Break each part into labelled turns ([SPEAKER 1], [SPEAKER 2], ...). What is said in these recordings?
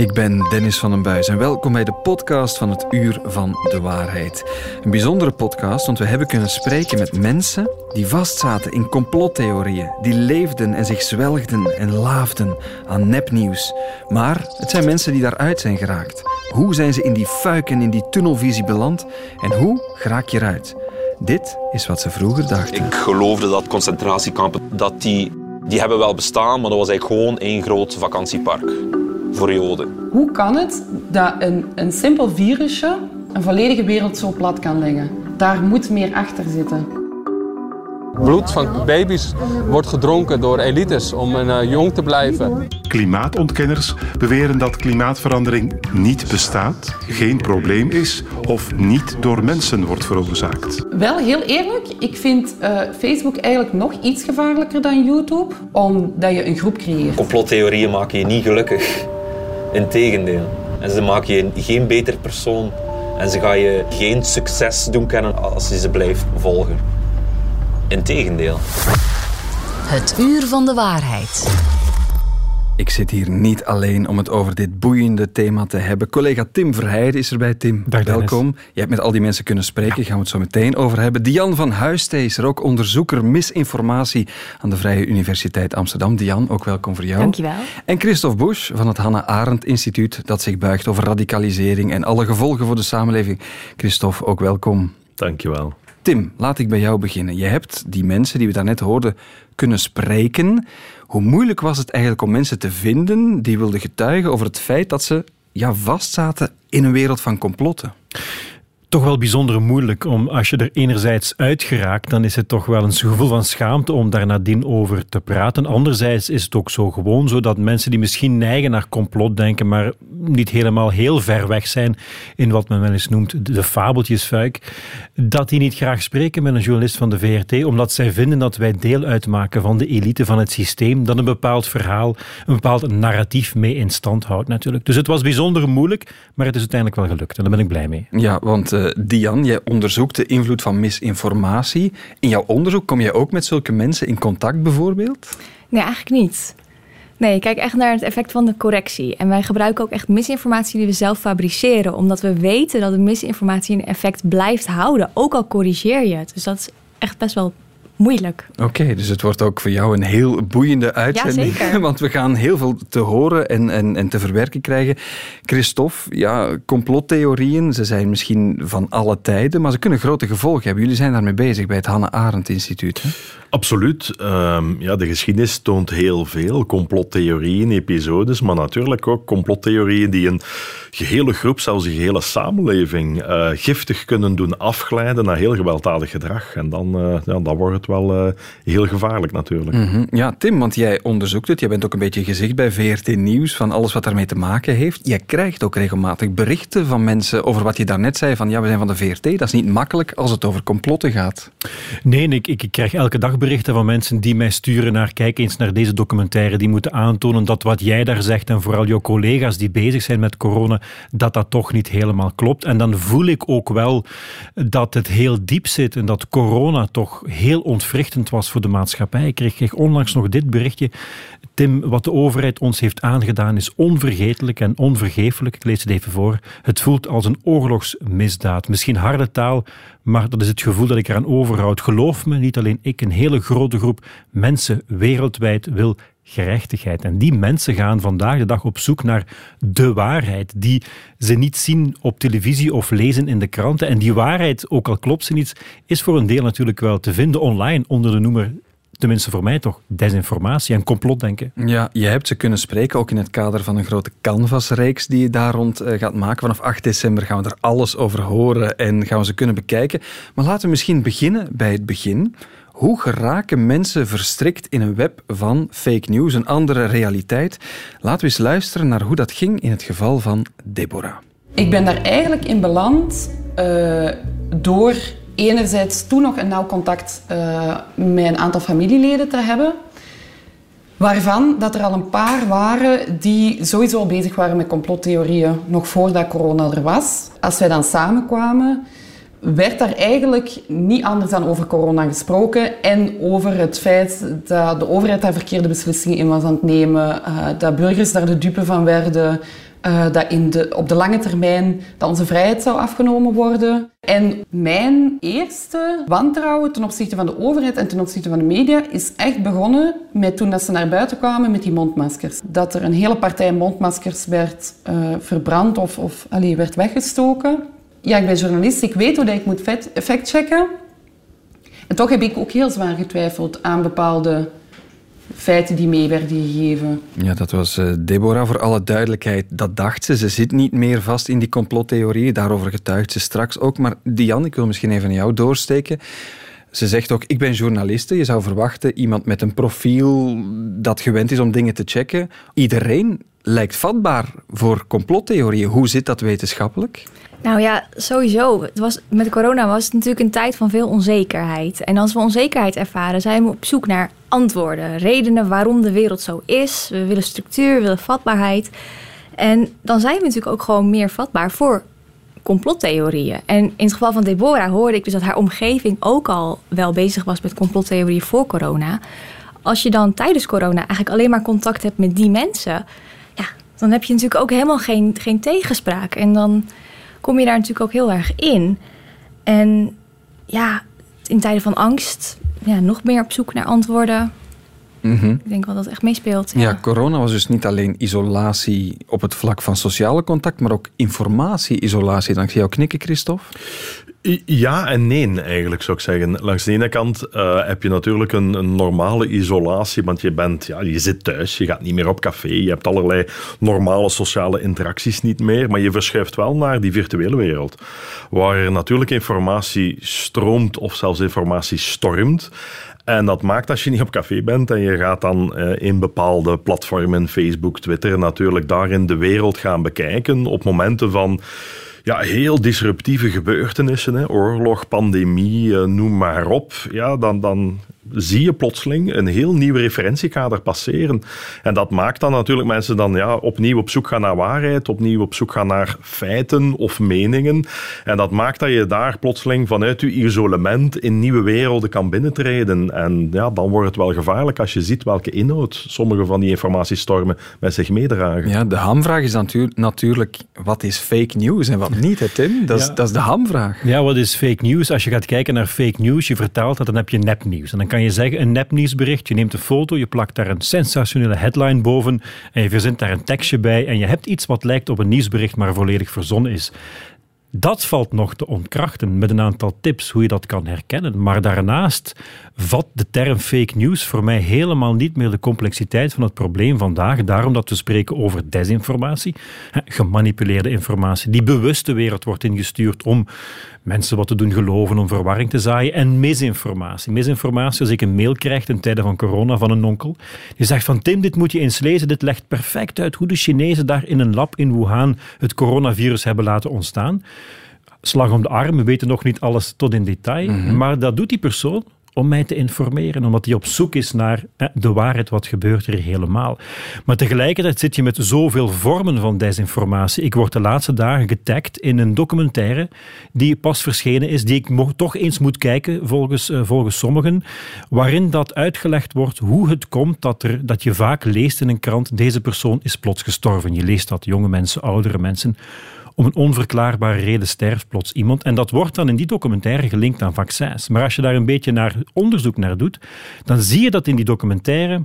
[SPEAKER 1] Ik ben Dennis van den Buis en welkom bij de podcast van het Uur van de Waarheid. Een bijzondere podcast, want we hebben kunnen spreken met mensen die vastzaten in complottheorieën, die leefden en zich zwelgden en laafden aan nepnieuws. Maar het zijn mensen die daaruit zijn geraakt. Hoe zijn ze in die fuik en in die tunnelvisie beland en hoe geraak je eruit? Dit is wat ze vroeger dachten.
[SPEAKER 2] Ik geloofde dat concentratiekampen dat die, die hebben wel bestaan, maar dat was eigenlijk gewoon één groot vakantiepark voor Joden.
[SPEAKER 3] Hoe kan het dat een, een simpel virusje een volledige wereld zo plat kan leggen? Daar moet meer achter zitten.
[SPEAKER 4] Bloed van baby's wordt gedronken door elites om uh, jong te blijven.
[SPEAKER 5] Klimaatontkenners beweren dat klimaatverandering niet bestaat, geen probleem is of niet door mensen wordt veroorzaakt.
[SPEAKER 3] Wel heel eerlijk, ik vind uh, Facebook eigenlijk nog iets gevaarlijker dan YouTube, omdat je een groep creëert.
[SPEAKER 2] Complottheorieën maken je niet gelukkig. Integendeel. En ze maken je geen beter persoon. En ze gaan je geen succes doen kennen als je ze blijft volgen. Integendeel.
[SPEAKER 6] Het uur van de waarheid.
[SPEAKER 1] Ik zit hier niet alleen om het over dit boeiende thema te hebben. Collega Tim Verheijden is erbij. Tim,
[SPEAKER 7] Dag,
[SPEAKER 1] welkom. Je hebt met al die mensen kunnen spreken, Daar gaan we het zo meteen over hebben. Dian van Huistee is er ook onderzoeker misinformatie aan de Vrije Universiteit Amsterdam. Dian, ook welkom voor jou.
[SPEAKER 8] Dankjewel.
[SPEAKER 1] En Christophe Busch van het Hannah Arendt Instituut, dat zich buigt over radicalisering en alle gevolgen voor de samenleving. Christophe, ook welkom.
[SPEAKER 7] Dankjewel.
[SPEAKER 1] Tim, laat ik bij jou beginnen. Je hebt die mensen die we daarnet hoorden kunnen spreken. Hoe moeilijk was het eigenlijk om mensen te vinden die wilden getuigen over het feit dat ze ja, vastzaten in een wereld van complotten?
[SPEAKER 7] Toch wel bijzonder moeilijk om als je er enerzijds uit geraakt, dan is het toch wel een gevoel van schaamte om daar nadien over te praten. Anderzijds is het ook zo gewoon zo dat mensen die misschien neigen naar complotdenken, maar niet helemaal heel ver weg zijn in wat men wel eens noemt de fabeltjesfuik, dat die niet graag spreken met een journalist van de VRT, omdat zij vinden dat wij deel uitmaken van de elite van het systeem, dat een bepaald verhaal, een bepaald narratief mee in stand houdt natuurlijk. Dus het was bijzonder moeilijk, maar het is uiteindelijk wel gelukt en daar ben ik blij mee.
[SPEAKER 1] Ja, want uh, Dian, jij onderzoekt de invloed van misinformatie. In jouw onderzoek kom jij ook met zulke mensen in contact bijvoorbeeld?
[SPEAKER 8] Nee, eigenlijk niet. Nee, ik kijk echt naar het effect van de correctie. En wij gebruiken ook echt misinformatie die we zelf fabriceren, omdat we weten dat de misinformatie een effect blijft houden, ook al corrigeer je het. Dus dat is echt best wel moeilijk.
[SPEAKER 1] Oké, dus het wordt ook voor jou een heel boeiende uitzending.
[SPEAKER 8] Ja, zeker.
[SPEAKER 1] Want we gaan heel veel te horen en, en, en te verwerken krijgen. Christophe, ja, complottheorieën, ze zijn misschien van alle tijden, maar ze kunnen grote gevolgen hebben. Jullie zijn daarmee bezig bij het Hannah Arendt Instituut. Hè?
[SPEAKER 9] Absoluut. Um, ja, de geschiedenis toont heel veel complottheorieën, episodes, maar natuurlijk ook complottheorieën die een gehele groep, zelfs een gehele samenleving, uh, giftig kunnen doen afglijden naar heel gewelddadig gedrag. En dan, uh, ja, dan wordt het wel uh, heel gevaarlijk natuurlijk.
[SPEAKER 1] Mm -hmm. Ja, Tim, want jij onderzoekt het. Jij bent ook een beetje gezicht bij VRT Nieuws van alles wat daarmee te maken heeft. Jij krijgt ook regelmatig berichten van mensen over wat je daarnet zei, van ja, we zijn van de VRT. Dat is niet makkelijk als het over complotten gaat.
[SPEAKER 7] Nee, ik, ik krijg elke dag berichten van mensen die mij sturen naar kijk eens naar deze documentaire. Die moeten aantonen dat wat jij daar zegt en vooral jouw collega's die bezig zijn met corona, dat dat toch niet helemaal klopt. En dan voel ik ook wel dat het heel diep zit en dat corona toch heel ontwrichtend was voor de maatschappij. Ik kreeg onlangs nog dit berichtje. Tim, wat de overheid ons heeft aangedaan is onvergetelijk en onvergeeflijk. Ik lees het even voor. Het voelt als een oorlogsmisdaad. Misschien harde taal, maar dat is het gevoel dat ik eraan overhoud. Geloof me, niet alleen ik, een hele grote groep mensen wereldwijd wil gerechtigheid. En die mensen gaan vandaag de dag op zoek naar de waarheid, die ze niet zien op televisie of lezen in de kranten. En die waarheid, ook al klopt ze niet, is voor een deel natuurlijk wel te vinden online onder de noemer tenminste voor mij toch, desinformatie en complotdenken.
[SPEAKER 1] Ja, je hebt ze kunnen spreken, ook in het kader van een grote canvasreeks die je daar rond uh, gaat maken. Vanaf 8 december gaan we er alles over horen en gaan we ze kunnen bekijken. Maar laten we misschien beginnen bij het begin. Hoe geraken mensen verstrikt in een web van fake news, een andere realiteit? Laten we eens luisteren naar hoe dat ging in het geval van Deborah.
[SPEAKER 3] Ik ben daar eigenlijk in beland uh, door enerzijds toen nog een nauw contact uh, met een aantal familieleden te hebben. Waarvan dat er al een paar waren die sowieso al bezig waren met complottheorieën nog voordat corona er was. Als wij dan samenkwamen, werd daar eigenlijk niet anders dan over corona gesproken en over het feit dat de overheid daar verkeerde beslissingen in was aan het nemen, uh, dat burgers daar de dupe van werden, uh, dat in de, op de lange termijn dat onze vrijheid zou afgenomen worden. En mijn eerste wantrouwen ten opzichte van de overheid en ten opzichte van de media is echt begonnen met toen dat ze naar buiten kwamen met die mondmaskers. Dat er een hele partij mondmaskers werd uh, verbrand of, of werd weggestoken. Ja, ik ben journalist, ik weet hoe dat ik moet factchecken. En toch heb ik ook heel zwaar getwijfeld aan bepaalde feiten die mee werden gegeven.
[SPEAKER 1] Ja, dat was uh, Deborah. Voor alle duidelijkheid, dat dacht ze. Ze zit niet meer vast in die complottheorieën. Daarover getuigt ze straks ook. Maar Diane, ik wil misschien even naar jou doorsteken. Ze zegt ook, ik ben journaliste. Je zou verwachten, iemand met een profiel dat gewend is om dingen te checken. Iedereen lijkt vatbaar voor complottheorieën. Hoe zit dat wetenschappelijk?
[SPEAKER 8] Nou ja, sowieso. Het was, met corona was het natuurlijk een tijd van veel onzekerheid. En als we onzekerheid ervaren, zijn we op zoek naar antwoorden. Redenen waarom de wereld zo is. We willen structuur, we willen vatbaarheid. En dan zijn we natuurlijk ook gewoon meer vatbaar voor complottheorieën. En in het geval van Deborah hoorde ik dus dat haar omgeving ook al wel bezig was met complottheorieën voor corona. Als je dan tijdens corona eigenlijk alleen maar contact hebt met die mensen, ja, dan heb je natuurlijk ook helemaal geen, geen tegenspraak. En dan kom je daar natuurlijk ook heel erg in. En ja, in tijden van angst, ja, nog meer op zoek naar antwoorden.
[SPEAKER 1] Mhm.
[SPEAKER 8] Ik denk wel dat het echt meespeelt.
[SPEAKER 1] Ja. corona was dus niet alleen isolatie op het vlak van sociale contact, maar ook informatie-isolatie. Dank jou knikken, Christophe.
[SPEAKER 9] Ja en nee, eigenlijk zou ik zeggen. Langs de ene kant uh, heb je natuurlijk een, een, normale isolatie, want je, bent, ja, je zit thuis, je gaat niet meer op café, je hebt allerlei normale sociale interacties niet meer, maar je verschuift wel naar die virtuele wereld, waar er natuurlijk informatie stroomt of zelfs informatie stormt. En dat maakt als je niet op café bent en je gaat dan uh, in bepaalde platformen, Facebook, Twitter, natuurlijk daarin de wereld gaan bekijken op momenten van ja, heel disruptieve gebeurtenissen, hè, oorlog, pandemie, eh, noem maar op, ja, dan, dan zie je plotseling een heel nieuw referentiekader passeren. En dat maakt dan natuurlijk mensen dan ja, opnieuw op zoek gaan naar waarheid, opnieuw op zoek gaan naar feiten of meningen. En dat maakt dat je daar plotseling vanuit je isolement in nieuwe werelden kan binnentreden. En ja, dan wordt het wel gevaarlijk als je ziet welke inhoud sommige van die informatiestormen met zich meedragen.
[SPEAKER 1] Ja, de hamvraag is natuurlijk, wat is fake news en wat niet, hè, Tim? Dat is, dat is de hamvraag.
[SPEAKER 7] Ja, wat is fake news? Als je gaat kijken naar fake news, je vertaalt dat, dan heb je nepnieuws. En dan kan je zeggen, een nepnieuwsbericht, je neemt een foto, je plakt daar een sensationele headline boven en je verzint daar een tekstje bij en je hebt iets wat lijkt op een nieuwsbericht, maar volledig verzonnen is. Dat valt nog te ontkrachten met een aantal tips hoe je dat kan herkennen. Maar daarnaast vat de term fake news voor mij helemaal niet meer de complexiteit van het probleem vandaag. Daarom dat we spreken over desinformatie, gemanipuleerde informatie, die bewust de wereld wordt ingestuurd om mensen wat te doen geloven, om verwarring te zaaien. En misinformatie. Misinformatie, als ik een mail krijg in tijden van corona van een onkel, die zegt van Tim, dit moet je eens lezen, dit legt perfect uit hoe de Chinezen daar in een lab in Wuhan het coronavirus hebben laten ontstaan slag om de arm. We weten nog niet alles tot in detail. Mhm. Maar dat doet die persoon om mij te informeren, omdat hij op zoek is naar de waarheid, wat gebeurt er helemaal. Maar tegelijkertijd zit je met zoveel vormen van desinformatie. Ik word de laatste dagen getagd in een documentaire die pas verschenen is, die ik toch eens moet kijken, volgens, uh, volgens sommigen, waarin dat uitgelegd wordt hoe het komt dat, er, dat je vaak leest in een krant, deze persoon is plots gestorven. Je leest dat, jonge mensen, oudere mensen om een onverklaarbare reden sterft plots iemand. En dat wordt dan in die documentaire gelinkt aan vaccins. Maar als je daar een beetje naar onderzoek naar doet, dan zie je dat in die documentaire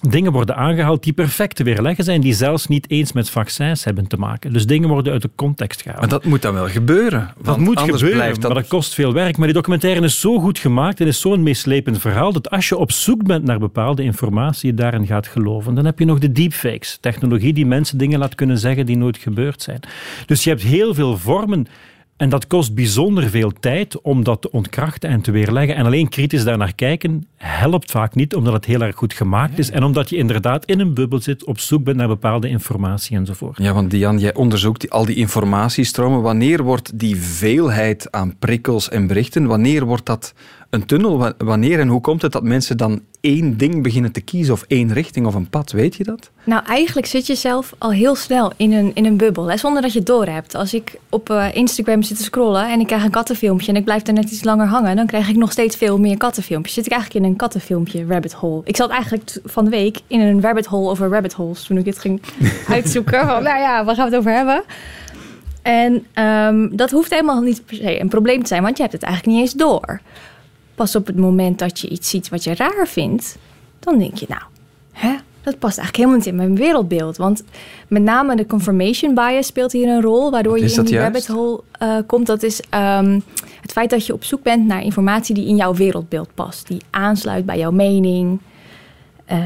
[SPEAKER 7] dingen worden aangehaald die perfect te weerleggen zijn, die zelfs niet eens met vaccins hebben te maken. Dus dingen worden uit de context gehaald.
[SPEAKER 1] Maar dat moet dan wel gebeuren.
[SPEAKER 7] Dat moet gebeuren, dat... maar dat kost veel werk. Maar die documentaire is zo goed gemaakt en is zo'n meeslepend verhaal dat als je op zoek bent naar bepaalde informatie, je daarin gaat geloven. Dan heb je nog de deepfakes, technologie die mensen dingen laat kunnen zeggen die nooit gebeurd zijn. Dus je hebt heel veel vormen en dat kost bijzonder veel tijd om dat te ontkrachten en te weerleggen. En alleen kritisch daarnaar kijken helpt vaak niet, omdat het heel erg goed gemaakt is en omdat je inderdaad in een bubbel zit, op zoek bent naar bepaalde informatie enzovoort.
[SPEAKER 1] Ja, want Diane, jij onderzoekt al die informatiestromen. Wanneer wordt die veelheid aan prikkels en berichten, wanneer wordt dat een tunnel? Wa- Wanneer en hoe komt het dat mensen dan één ding beginnen te kiezen of één richting of een pad? Weet je dat?
[SPEAKER 8] Nou, eigenlijk zit je zelf al heel snel in een, in een bubbel, hè, zonder dat je het doorhebt. Als ik op eh, Instagram zit te scrollen en ik krijg een kattenfilmpje en ik blijf daar net iets langer hangen, dan krijg ik nog steeds veel meer kattenfilmpjes. Zit ik eigenlijk in een kattenfilmpje rabbit hole. Ik zat eigenlijk van de week in een rabbit hole over rabbit holes toen ik dit ging uitzoeken. Van, nou ja, waar gaan we het over hebben? En ehm, dat hoeft helemaal niet per se een probleem te zijn, want je hebt het eigenlijk niet eens door. Pas op het moment dat je iets ziet wat je raar vindt, dan denk je, nou, hè, dat past eigenlijk helemaal niet in mijn wereldbeeld. Want met name de confirmation bias speelt hier een rol, waardoor je in die
[SPEAKER 1] juist?
[SPEAKER 8] rabbit hole eh, komt. Dat is ehm, het feit dat je op zoek bent naar informatie die in jouw wereldbeeld past, die aansluit bij jouw mening. Eh,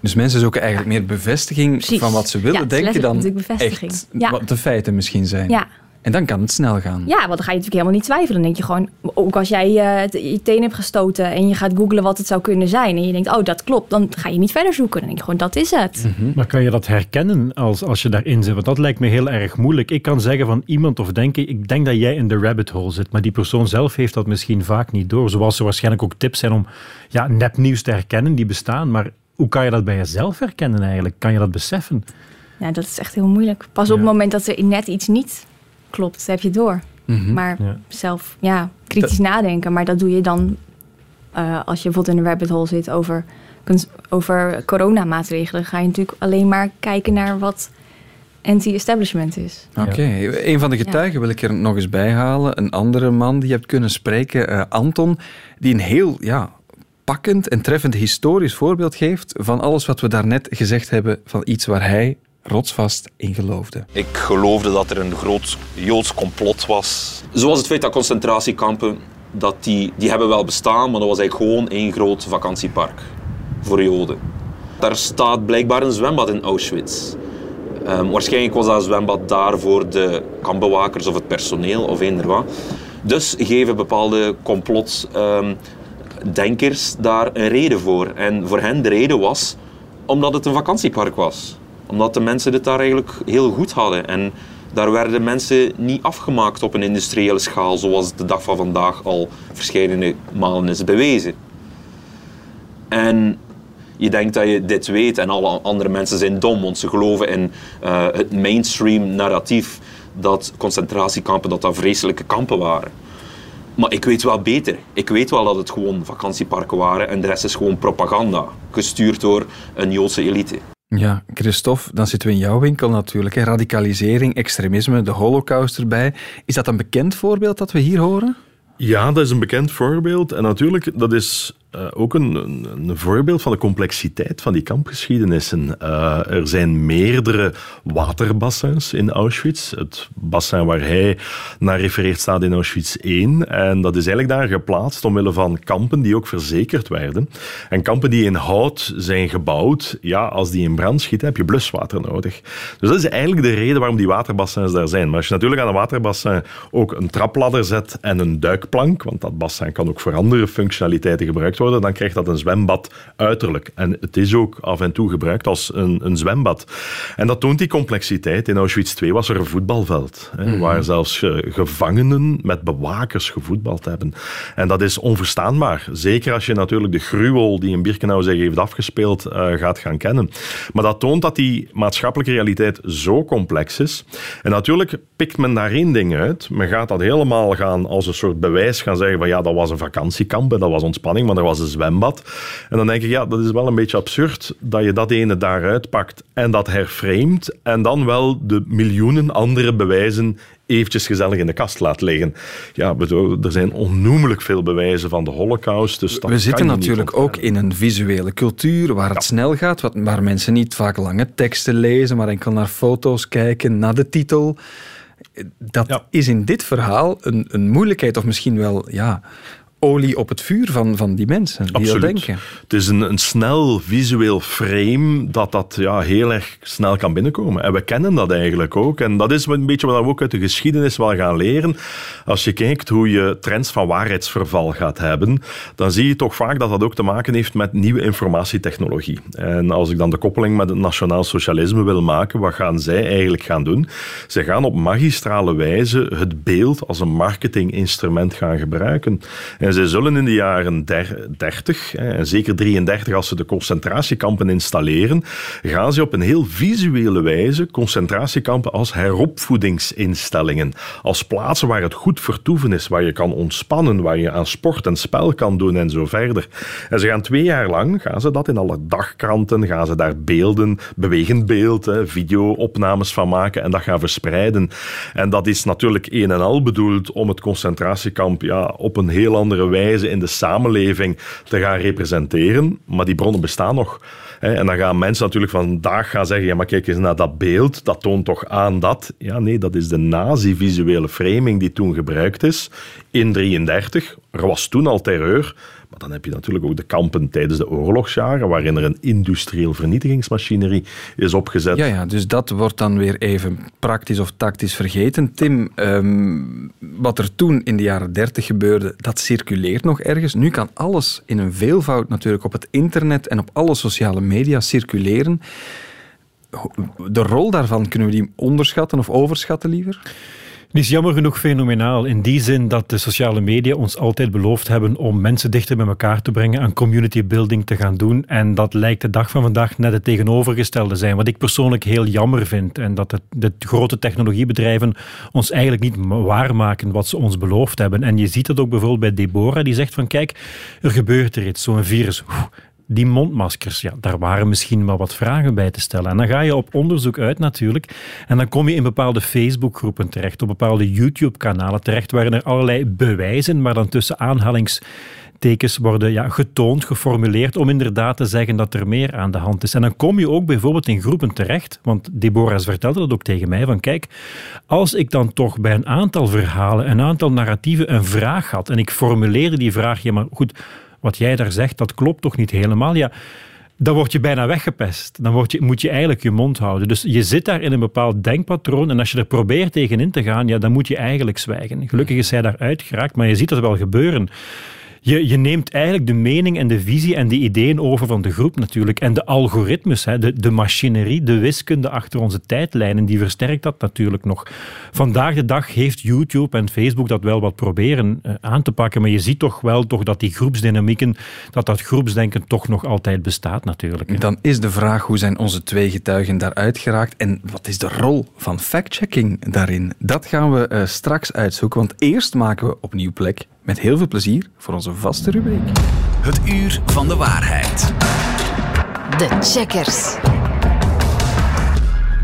[SPEAKER 1] Dus mensen zoeken eigenlijk meer bevestiging
[SPEAKER 8] Precies.
[SPEAKER 1] van wat ze willen
[SPEAKER 8] Ja,
[SPEAKER 1] denken dan echt
[SPEAKER 8] Ja.
[SPEAKER 1] wat de feiten misschien zijn.
[SPEAKER 8] ja,
[SPEAKER 1] En dan kan het snel gaan.
[SPEAKER 8] Ja, want dan ga je natuurlijk helemaal niet twijfelen. Dan denk je gewoon, ook als jij eh, het- je teen hebt gestoten en je gaat googlen wat het zou kunnen zijn. En je denkt, oh, dat klopt. Dan ga je niet verder zoeken. Dan denk je gewoon, dat is het.
[SPEAKER 7] Maar kan je dat herkennen als, als je daarin zit? Want dat lijkt me heel erg moeilijk. Ik kan zeggen van iemand of denken, ik denk dat jij in de rabbit hole zit, maar die persoon zelf heeft dat misschien vaak niet door. Zoals er waarschijnlijk ook tips zijn om ja, nepnieuws te herkennen, die bestaan. Maar hoe kan je dat bij jezelf herkennen eigenlijk? Kan je dat beseffen?
[SPEAKER 8] Ja, dat is echt heel moeilijk. Pas op het moment dat er net iets niet klopt, heb je door.
[SPEAKER 1] Mhm.
[SPEAKER 8] Maar
[SPEAKER 7] Ja.
[SPEAKER 8] zelf, ja, kritisch nadenken. Maar dat doe je dan eh, als je bijvoorbeeld in een rabbit hole zit over, over coronamaatregelen. Ga je natuurlijk alleen maar kijken naar wat anti-establishment is.
[SPEAKER 1] Oké, een van de getuigen wil ik er nog eens bij halen. Een andere man die je hebt kunnen spreken, eh, Anton, die een heel ja, pakkend en treffend historisch voorbeeld geeft van alles wat we daarnet gezegd hebben, van iets waar hij rotsvast in geloofde.
[SPEAKER 2] Ik geloofde dat er een groot Joods complot was. Zoals het feit dat concentratiekampen, dat die, die hebben wel bestaan, maar dat was eigenlijk gewoon één groot vakantiepark voor Joden. Daar staat blijkbaar een zwembad in Auschwitz. Ehm, waarschijnlijk was dat zwembad daar voor de kampbewakers of het personeel of eender wat. Dus geven bepaalde complotdenkers daar een reden voor. En voor hen de reden was omdat het een vakantiepark was. Omdat de mensen het daar eigenlijk heel goed hadden. En daar werden mensen niet afgemaakt op een industriële schaal, zoals de dag van vandaag al verschillende malen is bewezen. En je denkt dat je dit weet en alle andere mensen zijn dom, want ze geloven in eh, het mainstream narratief dat concentratiekampen dat dat vreselijke kampen waren. Maar ik weet wel beter. Ik weet wel dat het gewoon vakantieparken waren en de rest is gewoon propaganda, gestuurd door een Joodse elite.
[SPEAKER 1] Ja, Christophe, dan zitten we in jouw winkel natuurlijk. Radicalisering, extremisme, de holocaust erbij. Is dat een bekend voorbeeld dat we hier horen?
[SPEAKER 9] Ja, dat is een bekend voorbeeld. En natuurlijk, dat is eh, ook een, een, voorbeeld van de complexiteit van die kampgeschiedenissen. Eh, er zijn meerdere waterbassins in Auschwitz. Het bassin waar hij naar refereert staat in Auschwitz 1. En dat is eigenlijk daar geplaatst omwille van kampen die ook verzekerd werden. En kampen die in hout zijn gebouwd, ja, als die in brand schieten, heb je bluswater nodig. Dus dat is eigenlijk de reden waarom die waterbassins daar zijn. Maar als je natuurlijk aan een waterbassin ook een trapladder zet en een duikplank, want dat bassin kan ook voor andere functionaliteiten gebruikt worden, dan krijgt dat een zwembad uiterlijk. En het is ook af en toe gebruikt als een, een zwembad. En dat toont die complexiteit. In Auschwitz 2 was er een voetbalveld, hè, waar zelfs eh, gevangenen met bewakers gevoetbald hebben. En dat is onverstaanbaar. Zeker als je natuurlijk de gruwel die in Birkenau zich heeft afgespeeld eh, gaat gaan kennen. Maar dat toont dat die maatschappelijke realiteit zo complex is. En natuurlijk pikt men daar één ding uit. Men gaat dat helemaal gaan als een soort bewijs gaan zeggen van ja, dat was een vakantiekamp en dat was ontspanning, maar was een zwembad. En dan denk ik, ja, dat is wel een beetje absurd dat je dat ene daaruit pakt en dat herframet en dan wel de miljoenen andere bewijzen eventjes gezellig in de kast laat liggen. Ja, bedoel, er zijn onnoemelijk veel bewijzen van de holocaust. Dus
[SPEAKER 1] We zitten natuurlijk ook in een visuele cultuur waar het snel gaat, wat- waar mensen niet vaak lange teksten lezen, maar enkel naar foto's kijken, naar de titel. Dat
[SPEAKER 7] Ja.
[SPEAKER 1] is in dit verhaal een, een moeilijkheid, of misschien wel ja, olie op het vuur van, van die mensen die
[SPEAKER 9] Absoluut.
[SPEAKER 1] dat denken.
[SPEAKER 9] Het is een, een snel visueel frame dat dat ja, heel erg snel kan binnenkomen. En we kennen dat eigenlijk ook. En dat is een beetje wat we ook uit de geschiedenis wel gaan leren. Als je kijkt hoe je trends van waarheidsverval gaat hebben, dan zie je toch vaak dat dat ook te maken heeft met nieuwe informatietechnologie. En als ik dan de koppeling met het nationaal socialisme wil maken, wat gaan zij eigenlijk gaan doen? Ze gaan op magistrale wijze het beeld als een marketinginstrument gaan gebruiken. En ze zullen in de jaren 30, en zeker 33 als ze de concentratiekampen installeren, gaan ze op een heel visuele wijze concentratiekampen als heropvoedingsinstellingen, als plaatsen waar het goed vertoeven is, waar je kan ontspannen, waar je aan sport en spel kan doen en zo verder. En ze gaan twee jaar lang, gaan ze dat in alle dagkranten, gaan ze daar beelden, bewegend beeld, video-opnames van maken en dat gaan verspreiden. En dat is natuurlijk een en al bedoeld om het concentratiekamp ja, op een heel andere wijze in de samenleving te gaan representeren. Maar die bronnen bestaan nog. En dan gaan mensen natuurlijk vandaag gaan zeggen, ja maar kijk eens naar dat beeld, dat toont toch aan dat... Ja nee, dat is de nazi-visuele framing die toen gebruikt is in 1933. Er was toen al terreur, maar dan heb je natuurlijk ook de kampen tijdens de oorlogsjaren, waarin er een industrieel vernietigingsmachinerie is opgezet.
[SPEAKER 1] Ja, ja dus dat wordt dan weer even praktisch of tactisch vergeten. Tim, ehm, wat er toen in de jaren 30 gebeurde, dat circuleert nog ergens. Nu kan alles in een veelvoud natuurlijk op het internet en op alle sociale media circuleren. De rol daarvan, kunnen we die onderschatten of overschatten liever?
[SPEAKER 7] Die is jammer genoeg fenomenaal. In die zin dat de sociale media ons altijd beloofd hebben om mensen dichter bij elkaar te brengen, aan community building te gaan doen. En dat lijkt de dag van vandaag net het tegenovergestelde zijn. Wat ik persoonlijk heel jammer vind. En dat de grote technologiebedrijven ons eigenlijk niet waarmaken wat ze ons beloofd hebben. En je ziet dat ook bijvoorbeeld bij Deborah, die zegt van kijk, er gebeurt er iets, zo'n virus die mondmaskers, ja, daar waren misschien wel wat vragen bij te stellen. En dan ga je op onderzoek uit natuurlijk. En dan kom je in bepaalde Facebookgroepen terecht, op bepaalde YouTube-kanalen terecht, waarin er allerlei bewijzen, maar dan tussen aanhalingstekens worden ja, getoond, geformuleerd, om inderdaad te zeggen dat er meer aan de hand is. En dan kom je ook bijvoorbeeld in groepen terecht, want Deborah vertelde dat ook tegen mij, van kijk, als ik dan toch bij een aantal verhalen, een aantal narratieven een vraag had, en ik formuleerde die vraag, ja maar goed, wat jij daar zegt, dat klopt toch niet helemaal? Ja, dan word je bijna weggepest. Dan word je, moet je eigenlijk je mond houden. Dus je zit daar in een bepaald denkpatroon en als je er probeert tegenin te gaan, ja, dan moet je eigenlijk zwijgen. Gelukkig is hij daar uitgeraakt, maar je ziet dat wel gebeuren. Je, je neemt eigenlijk de mening en de visie en de ideeën over van de groep natuurlijk. En de algoritmes, hè, de, de machinerie, de wiskunde achter onze tijdlijnen, die versterkt dat natuurlijk nog. Vandaag de dag heeft YouTube en Facebook dat wel wat proberen uh, aan te pakken, maar je ziet toch wel toch dat die groepsdynamieken, dat dat groepsdenken toch nog altijd bestaat natuurlijk.
[SPEAKER 1] Dan is de vraag, hoe zijn onze twee getuigen daaruit geraakt en wat is de rol van fact-checking daarin? Dat gaan we uh, straks uitzoeken, want eerst maken we opnieuw plek met heel veel plezier voor onze vaste rubriek.
[SPEAKER 10] Het uur van de waarheid.
[SPEAKER 6] De checkers.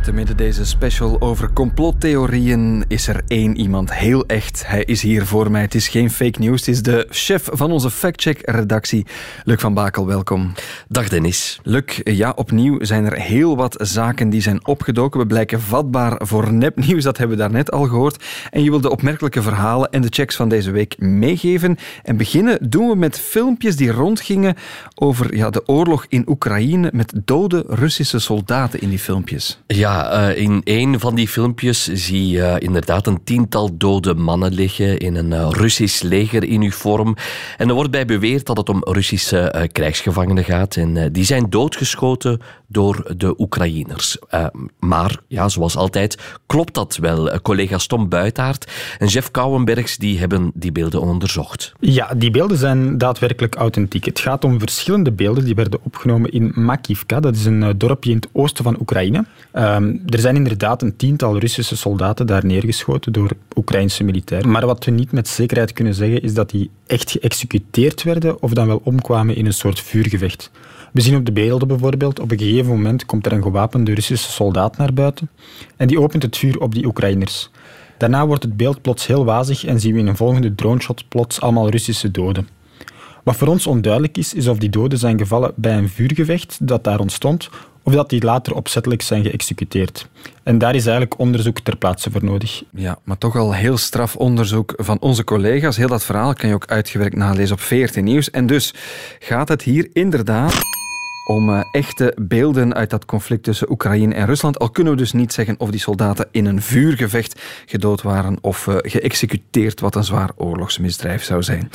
[SPEAKER 1] Te midden deze special over complottheorieën is er één iemand heel echt. Hij is hier voor mij. Het is geen fake news. Het is de chef van onze factcheck-redactie. Luc van Bakel, welkom.
[SPEAKER 11] Dag Dennis.
[SPEAKER 1] Luc, ja, opnieuw zijn er heel wat zaken die zijn opgedoken. We blijken vatbaar voor nepnieuws, dat hebben we daarnet al gehoord. En je wil de opmerkelijke verhalen en de checks van deze week meegeven. En beginnen doen we met filmpjes die rondgingen over ja, de oorlog in Oekraïne met dode Russische soldaten in die filmpjes.
[SPEAKER 11] Ja, uh, in een van die filmpjes zie je inderdaad een tiental dode mannen liggen in een uh, Russisch legeruniform. En er wordt bij beweerd dat het om Russische uh, krijgsgevangenen gaat. En die zijn doodgeschoten door de Oekraïners. maar, ja, zoals altijd, klopt dat wel. collega's Tom Buitaert en Jeff Kouwenbergs die hebben die beelden onderzocht.
[SPEAKER 12] Ja, die beelden zijn daadwerkelijk authentiek. Het gaat om verschillende beelden die werden opgenomen in Makivka. Dat is een dorpje in het oosten van Oekraïne. Um, er zijn inderdaad een tiental Russische soldaten daar neergeschoten door Oekraïnse militairen. Maar wat we niet met zekerheid kunnen zeggen is dat die echt geëxecuteerd werden of dan wel omkwamen in een soort vuurgevecht. We zien op de beelden bijvoorbeeld, op een gegeven moment komt er een gewapende Russische soldaat naar buiten en die opent het vuur op die Oekraïners. Daarna wordt het beeld plots heel wazig en zien we in een volgende droneshot plots allemaal Russische doden. Wat voor ons onduidelijk is, is of die doden zijn gevallen bij een vuurgevecht dat daar ontstond, of dat die later opzettelijk zijn geëxecuteerd. En daar is eigenlijk onderzoek ter plaatse voor nodig.
[SPEAKER 1] Ja, maar toch al heel straf onderzoek van onze collega's. Heel dat verhaal kan je ook uitgewerkt nalezen op 14 Nieuws. En dus gaat het hier inderdaad om uh, echte beelden uit dat conflict tussen Oekraïne en Rusland. Al kunnen we dus niet zeggen of die soldaten in een vuurgevecht gedood waren of uh, geëxecuteerd, wat een zwaar oorlogsmisdrijf zou zijn.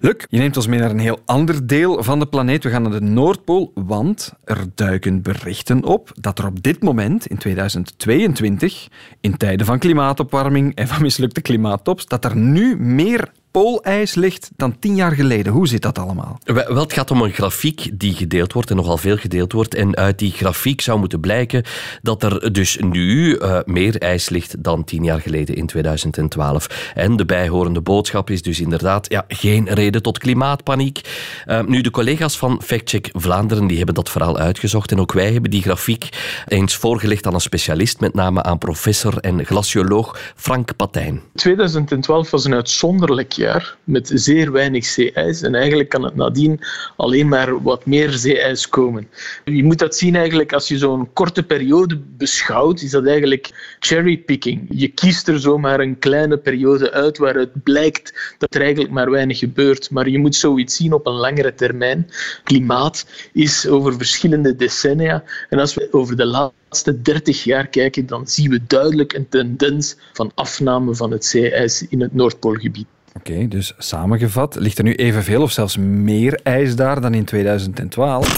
[SPEAKER 1] Luc, je neemt ons mee naar een heel ander deel van de planeet. We gaan naar de Noordpool, want er duiken berichten op dat er op dit moment, in 2022, in tijden van klimaatopwarming en van mislukte klimaattops, dat er nu meer poolijs ligt dan tien jaar geleden. Hoe zit dat allemaal?
[SPEAKER 11] Wel, het gaat om een grafiek die gedeeld wordt en nogal veel gedeeld wordt. En uit die grafiek zou moeten blijken dat er dus nu uh, meer ijs ligt dan tien jaar geleden in 2012. En de bijhorende boodschap is dus inderdaad ja, geen reden tot klimaatpaniek. Uh, nu, de collega's van FactCheck Vlaanderen die hebben dat verhaal uitgezocht. En ook wij hebben die grafiek eens voorgelegd aan een specialist, met name aan professor en glacioloog Frank Patijn.
[SPEAKER 13] 2012 was een uitzonderlijk jaar met zeer weinig zeeijs. En eigenlijk kan het nadien alleen maar wat meer zeeijs komen. Je moet dat zien eigenlijk als je zo'n korte periode beschouwt, is dat eigenlijk cherrypicking. Je kiest er zomaar een kleine periode uit waaruit blijkt dat er eigenlijk maar weinig gebeurt. Maar je moet zoiets zien op een langere termijn. Klimaat is over verschillende decennia. En als we over de laatste 30 jaar kijken, dan zien we duidelijk een tendens van afname van het zeeijs in het Noordpoolgebied.
[SPEAKER 1] Oké, dus samengevat, ligt er nu evenveel of zelfs meer ijs daar dan in 2012?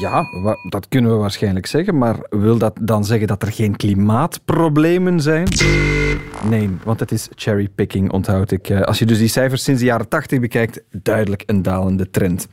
[SPEAKER 1] Ja, dat kunnen we waarschijnlijk zeggen, maar wil dat dan zeggen dat er geen klimaatproblemen zijn? Nee, want het is cherrypicking, onthoud ik. Eh, als je dus die cijfers sinds de jaren 80 bekijkt, duidelijk een dalende trend.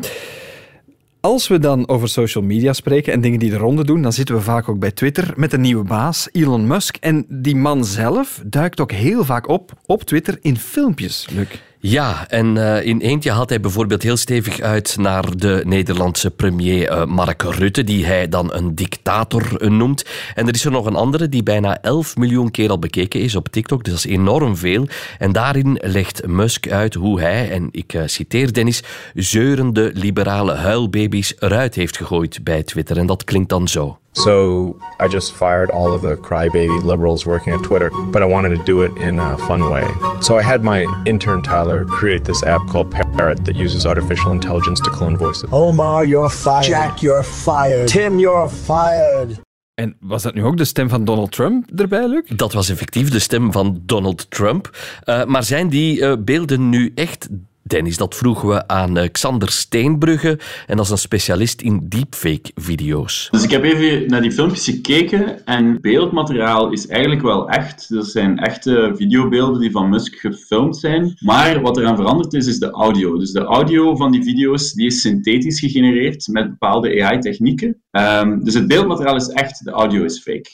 [SPEAKER 1] Als we dan over social media spreken en dingen die de ronde doen, dan zitten we vaak ook bij Twitter met een nieuwe baas, Elon Musk. En die man zelf duikt ook heel vaak op op Twitter in filmpjes, Luc.
[SPEAKER 11] Ja, en uh, in eentje haalt hij bijvoorbeeld heel stevig uit naar de Nederlandse premier uh, Mark Rutte, die hij dan een dictator uh, noemt. En er is er nog een andere die bijna 11 miljoen keer al bekeken is op TikTok, dus dat is enorm veel. En daarin legt Musk uit hoe hij, en ik citeer Dennis, zeurende liberale huilbaby's eruit heeft gegooid bij Twitter. En dat klinkt dan zo.
[SPEAKER 14] So I just fired all of the crybaby liberals working at Twitter, but I wanted to do it in a fun way. So I had my intern Tyler create this app called Parrot that uses artificial intelligence to clone voices.
[SPEAKER 15] Omar, you're fired. Jack, you're fired. Tim, you're fired.
[SPEAKER 1] En was dat nu ook de stem van Donald Trump erbij, Luc?
[SPEAKER 11] Dat was effectief de stem van Donald Trump. Uh, maar zijn die uh, beelden nu echt Dennis, dat vroegen we aan eh, Xander Steenbrugge. En dat is een specialist in deepfake-video's.
[SPEAKER 16] Dus ik heb even naar die filmpjes gekeken. En beeldmateriaal is eigenlijk wel echt. Dat zijn echte videobeelden die van Musk gefilmd zijn. Maar wat eraan veranderd is, is de audio. Dus de audio van die video's die is synthetisch gegenereerd met bepaalde AI-technieken. Ehm, dus het beeldmateriaal is echt, de audio is fake.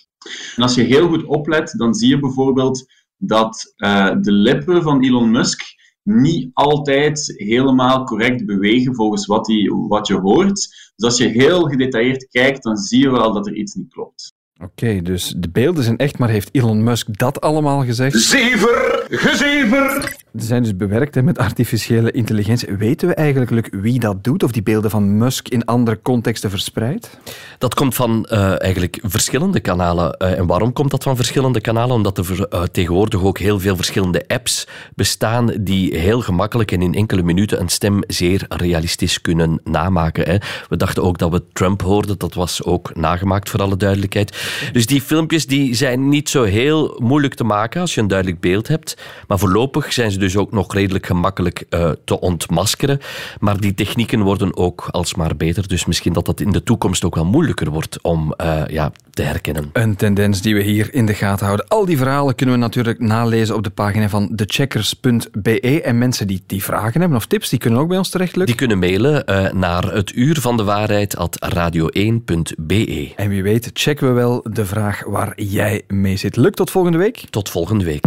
[SPEAKER 16] En als je heel goed oplet, dan zie je bijvoorbeeld dat uh, de lippen van Elon Musk niet altijd helemaal correct bewegen volgens wat, die, wat je hoort. Dus als je heel gedetailleerd kijkt, dan zie je wel dat er iets niet klopt.
[SPEAKER 1] Oké, dus de beelden zijn echt, maar heeft Elon Musk dat allemaal gezegd?
[SPEAKER 15] Zever! Gezever!
[SPEAKER 1] Ze zijn dus bewerkt met artificiële intelligentie. Weten we eigenlijk wie dat doet? Of die beelden van Musk in andere contexten verspreidt?
[SPEAKER 11] Dat komt van uh, eigenlijk verschillende kanalen. Uh, en waarom komt dat van verschillende kanalen? Omdat er uh, tegenwoordig ook heel veel verschillende apps bestaan die heel gemakkelijk en in enkele minuten een stem zeer realistisch kunnen namaken. Hè. We dachten ook dat we Trump hoorden. Dat was ook nagemaakt, voor alle duidelijkheid. Dus die filmpjes die zijn niet zo heel moeilijk te maken als je een duidelijk beeld hebt. Maar voorlopig zijn ze dus ook nog redelijk gemakkelijk uh, te ontmaskeren. Maar die technieken worden ook alsmaar beter. Dus misschien dat dat in de toekomst ook wel moeilijker wordt om uh, ja, te herkennen.
[SPEAKER 1] Een tendens die we hier in de gaten houden. Al die verhalen kunnen we natuurlijk nalezen op de pagina van thecheckers.be. En mensen die, die vragen hebben of tips, die kunnen ook bij ons terecht, lukken.
[SPEAKER 11] Die kunnen mailen uh, naar het uur van de waarheid radio1.be.
[SPEAKER 1] En wie weet checken we wel de vraag waar jij mee zit. Lukt tot volgende week?
[SPEAKER 11] Tot volgende week.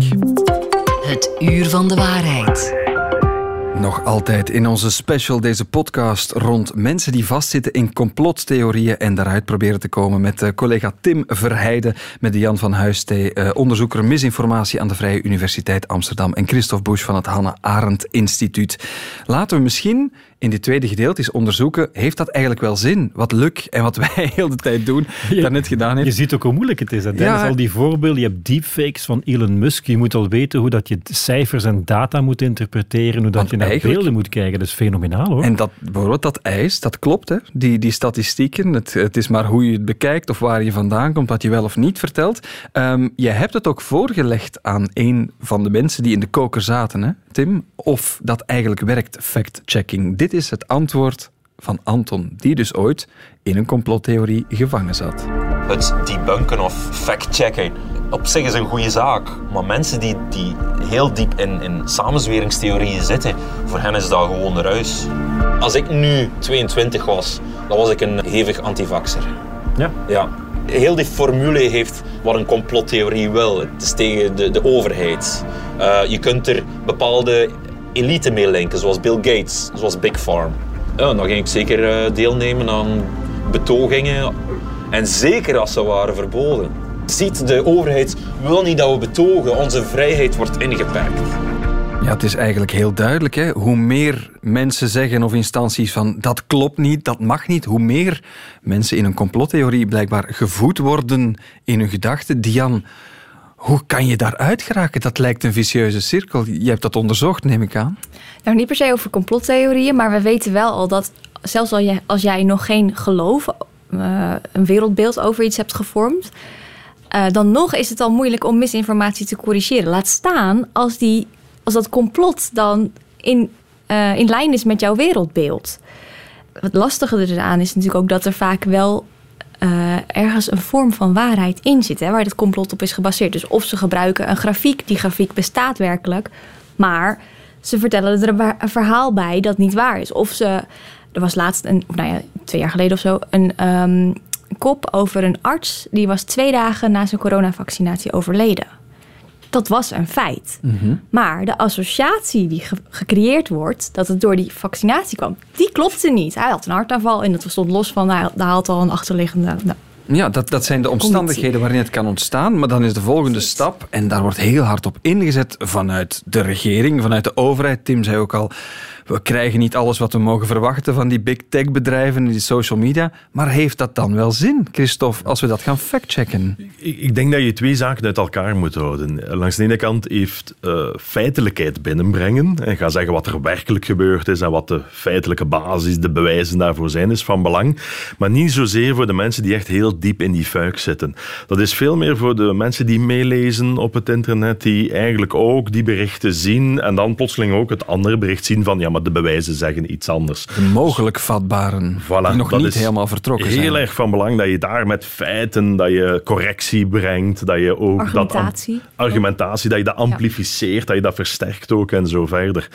[SPEAKER 6] Het uur van de waarheid.
[SPEAKER 1] Nog altijd in onze special deze podcast rond mensen die vastzitten in complottheorieën en daaruit proberen te komen met uh, collega Tim Verheijden, met Jan van Huistee, uh, onderzoeker misinformatie aan de Vrije Universiteit Amsterdam en Christophe Busch van het Hannah Arendt Instituut. Laten we misschien in dit tweede gedeelte is onderzoeken, heeft dat eigenlijk wel zin? Wat Luc en wat wij heel de tijd doen, je, daarnet gedaan heeft.
[SPEAKER 7] Je ziet ook hoe moeilijk het is. Dennis, ja. al die voorbeelden, je hebt deepfakes van Elon Musk, je moet al weten hoe dat je cijfers en data moet interpreteren, hoe dat je naar beelden moet kijken. Dat is fenomenaal hoor.
[SPEAKER 1] En dat, bijvoorbeeld dat ijs, dat klopt hè, die, die statistieken. Het, het is maar hoe je het bekijkt of waar je vandaan komt, wat je wel of niet vertelt. Um, je hebt het ook voorgelegd aan een van de mensen die in de koker zaten, hè, Tim, of dat eigenlijk werkt, fact-checking. Dit is het antwoord van Anton, die dus ooit in een complottheorie gevangen zat.
[SPEAKER 2] Het debunken of fact-checken op zich is een goede zaak. Maar mensen die, die heel diep in, in samenzweringstheorieën zitten, voor hen is dat gewoon de ruis. Als ik nu 22 was, dan was ik een hevig antivaxer.
[SPEAKER 9] Ja?
[SPEAKER 2] Ja. Heel die formule heeft wat een complottheorie wil. Het is tegen de, de overheid. Uh, je kunt er bepaalde elite mee linken, zoals Bill Gates, zoals Big Farm. Dan ging ik zeker uh, deelnemen aan betogingen. En zeker als ze waren verboden. Ziet, de overheid wil niet dat we betogen. Onze vrijheid wordt ingeperkt.
[SPEAKER 1] Ja, het is eigenlijk heel duidelijk. Hè? Hoe meer mensen zeggen of instanties van dat klopt niet, dat mag niet, hoe meer mensen in een complottheorie blijkbaar gevoed worden in hun gedachten. Dian, hoe kan je daaruit geraken? Dat lijkt een vicieuze cirkel. Je hebt dat onderzocht, neem ik aan.
[SPEAKER 8] Nou, niet per se over complottheorieën, maar we weten wel al dat zelfs als jij, als jij nog geen geloof, uh, een wereldbeeld over iets hebt gevormd, uh, dan nog is het al moeilijk om misinformatie te corrigeren. Laat staan als, die, als dat complot dan in, uh, in lijn is met jouw wereldbeeld. Het lastige eraan is natuurlijk ook dat er vaak wel uh, ergens een vorm van waarheid in zit, waar het complot op is gebaseerd. Dus of ze gebruiken een grafiek, die grafiek bestaat werkelijk, maar ze vertellen er een verhaal bij dat niet waar is. Of ze, er was laatst, een, nou ja, twee jaar geleden of zo, een um, kop over een arts die was twee dagen na zijn coronavaccinatie overleden. Dat was een feit. Mm -hmm. Maar de associatie die ge gecreëerd wordt, dat het door die vaccinatie kwam, die klopte niet. Hij had een hartaanval en dat stond los van, hij had al een achterliggende. Nou,
[SPEAKER 1] ja, dat, dat zijn de omstandigheden waarin het kan ontstaan. Maar dan is de volgende stap, en daar wordt heel hard op ingezet vanuit de regering, vanuit de overheid. Tim zei ook al, we krijgen niet alles wat we mogen verwachten van die big tech bedrijven en die social media. Maar heeft dat dan wel zin, Christophe, als we dat gaan factchecken?
[SPEAKER 9] Ik, ik denk dat je twee zaken uit elkaar moet houden. Langs de ene kant heeft uh, feitelijkheid binnenbrengen en gaan zeggen wat er werkelijk gebeurd is en wat de feitelijke basis, de bewijzen daarvoor zijn, is van belang. Maar niet zozeer voor de mensen die echt heel diep in die fuik zitten. Dat is veel meer voor de mensen die meelezen op het internet, die eigenlijk ook die berichten zien en dan plotseling ook het andere bericht zien van ja, maar de bewijzen zeggen iets anders.
[SPEAKER 1] De mogelijk vatbaren, voilà, die nog niet helemaal vertrokken
[SPEAKER 9] heel
[SPEAKER 1] zijn.
[SPEAKER 9] Heel erg van belang dat je daar met feiten, dat je correctie brengt, dat je ook
[SPEAKER 8] argumentatie,
[SPEAKER 9] dat, argumentatie dat je dat amplificeert, ja. dat je dat versterkt ook en zo verder.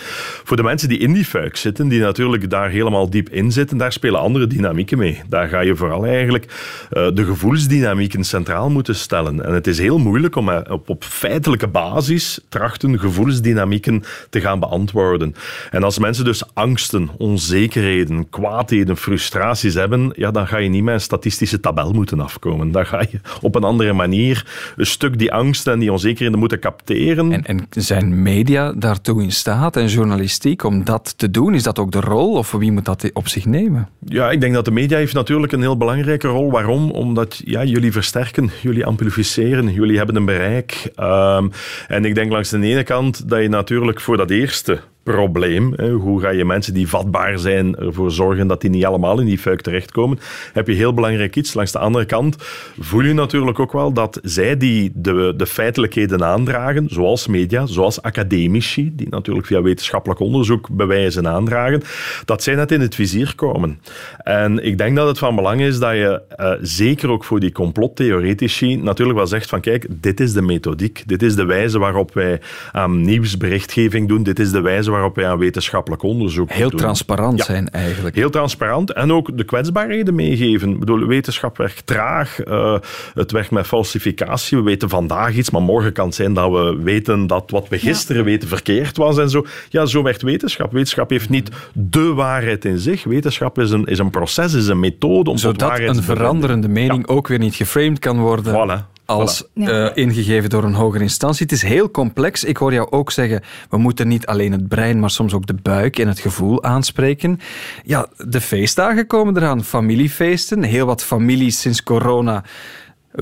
[SPEAKER 9] Voor de mensen die in die fuik zitten, die natuurlijk daar helemaal diep in zitten, daar spelen andere dynamieken mee. Daar ga je vooral eigenlijk uh, de gevoelsdynamieken centraal moeten stellen. En het is heel moeilijk om op, op feitelijke basis trachten gevoelsdynamieken te gaan beantwoorden. En als mensen dus angsten, onzekerheden, kwaadheden, frustraties hebben, ja, dan ga je niet met een statistische tabel moeten afkomen. Dan ga je op een andere manier een stuk die angsten en die onzekerheden moeten capteren.
[SPEAKER 1] En, en zijn media daartoe in staat en journalistiek om dat te doen? Is dat ook de rol of wie moet dat op zich nemen?
[SPEAKER 9] Ja, ik denk dat de media heeft natuurlijk een heel belangrijke rol. Waarom? Omdat ja, jullie versterken, jullie amplificeren, jullie hebben een bereik. Um, en ik denk langs de ene kant dat je natuurlijk voor dat eerste probleem. Hoe ga je mensen die vatbaar zijn ervoor zorgen dat die niet allemaal in die fuik terechtkomen? Heb je heel belangrijk iets. Langs de andere kant voel je natuurlijk ook wel dat zij die de, de feitelijkheden aandragen, zoals media, zoals academici, die natuurlijk via wetenschappelijk onderzoek bewijzen aandragen, dat zij net in het vizier komen. En ik denk dat het van belang is dat je uh, zeker ook voor die complottheoretici natuurlijk wel zegt van kijk, dit is de methodiek, dit is de wijze waarop wij aan nieuwsberichtgeving doen, dit is de wijze waarop wij aan wetenschappelijk onderzoek
[SPEAKER 1] Heel
[SPEAKER 9] doen.
[SPEAKER 1] transparant ja. zijn eigenlijk.
[SPEAKER 9] Heel transparant en ook de kwetsbaarheden meegeven. Ik bedoel, wetenschap werkt traag, uh, het werkt met falsificatie. We weten vandaag iets, maar morgen kan het zijn dat we weten dat wat we gisteren ja. weten verkeerd was en zo. Ja, zo werkt wetenschap. Wetenschap heeft niet de waarheid in zich. Wetenschap is een, is een proces, is een methode om
[SPEAKER 1] Zodat
[SPEAKER 9] tot waarheid
[SPEAKER 1] een veranderende mening ja. ook weer niet geframed kan worden.
[SPEAKER 9] Voilà
[SPEAKER 1] als voilà. uh, ingegeven door een hogere instantie. Het is heel complex. Ik hoor jou ook zeggen, we moeten niet alleen het brein, maar soms ook de buik en het gevoel aanspreken. Ja, de feestdagen komen eraan, familiefeesten. Heel wat families sinds corona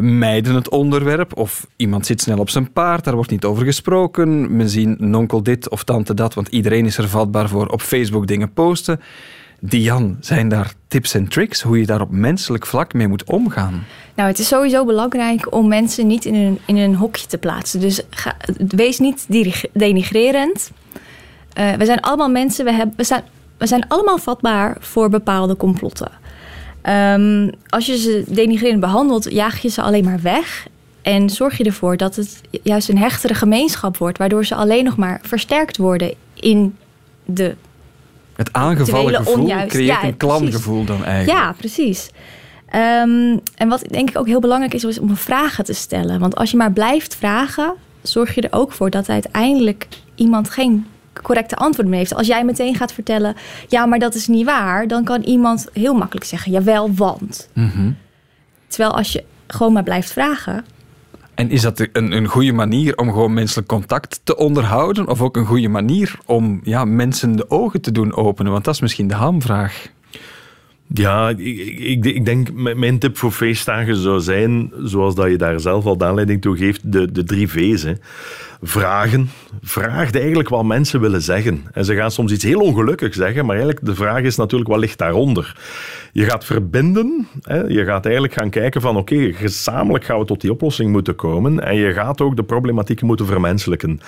[SPEAKER 1] mijden het onderwerp of iemand zit snel op zijn paard, daar wordt niet over gesproken. Men ziet nonkel dit of tante dat, want iedereen is er vatbaar voor op Facebook dingen posten. Dian, zijn daar tips en tricks hoe je daar op menselijk vlak mee moet omgaan?
[SPEAKER 8] Nou, het is sowieso belangrijk om mensen niet in een, in een hokje te plaatsen. Dus ga, wees niet denigrerend. Uh, we zijn allemaal mensen, we, hebben, we, zijn, we zijn allemaal vatbaar voor bepaalde complotten. Um, als je ze denigrerend behandelt, jaag je ze alleen maar weg. En zorg je ervoor dat het juist een hechtere gemeenschap wordt, waardoor ze alleen nog maar versterkt worden in de.
[SPEAKER 1] Het aangevallen gevoel
[SPEAKER 8] onjuist-
[SPEAKER 1] creëert
[SPEAKER 8] ja,
[SPEAKER 1] een
[SPEAKER 8] precies.
[SPEAKER 1] klangevoel dan eigenlijk.
[SPEAKER 8] Ja, precies. Ehm, en wat denk ik ook heel belangrijk is, is om vragen te stellen. Want als je maar blijft vragen, zorg je er ook voor dat uiteindelijk iemand geen correcte antwoord meer heeft. Als jij meteen gaat vertellen, ja, maar dat is niet waar, dan kan iemand heel makkelijk zeggen, jawel, want.
[SPEAKER 1] Mhm.
[SPEAKER 8] Terwijl als je gewoon maar blijft vragen,
[SPEAKER 1] En is dat een, een goede manier om gewoon menselijk contact te onderhouden? Of ook een goede manier om ja, mensen de ogen te doen openen? Want dat is misschien de hamvraag.
[SPEAKER 9] Ja, ik, ik, denk, mijn tip voor feestdagen zou zijn, zoals dat je daar zelf al de aanleiding toe geeft, de, de drie V's. Hè. Vragen. Vraag eigenlijk wat mensen willen zeggen. En ze gaan soms iets heel ongelukkigs zeggen, maar eigenlijk de vraag is natuurlijk, wat ligt daaronder? Je gaat verbinden. Hè. Je gaat eigenlijk gaan kijken van, oké, gezamenlijk gaan we tot die oplossing moeten komen. En je gaat ook de problematieken moeten vermenselijken.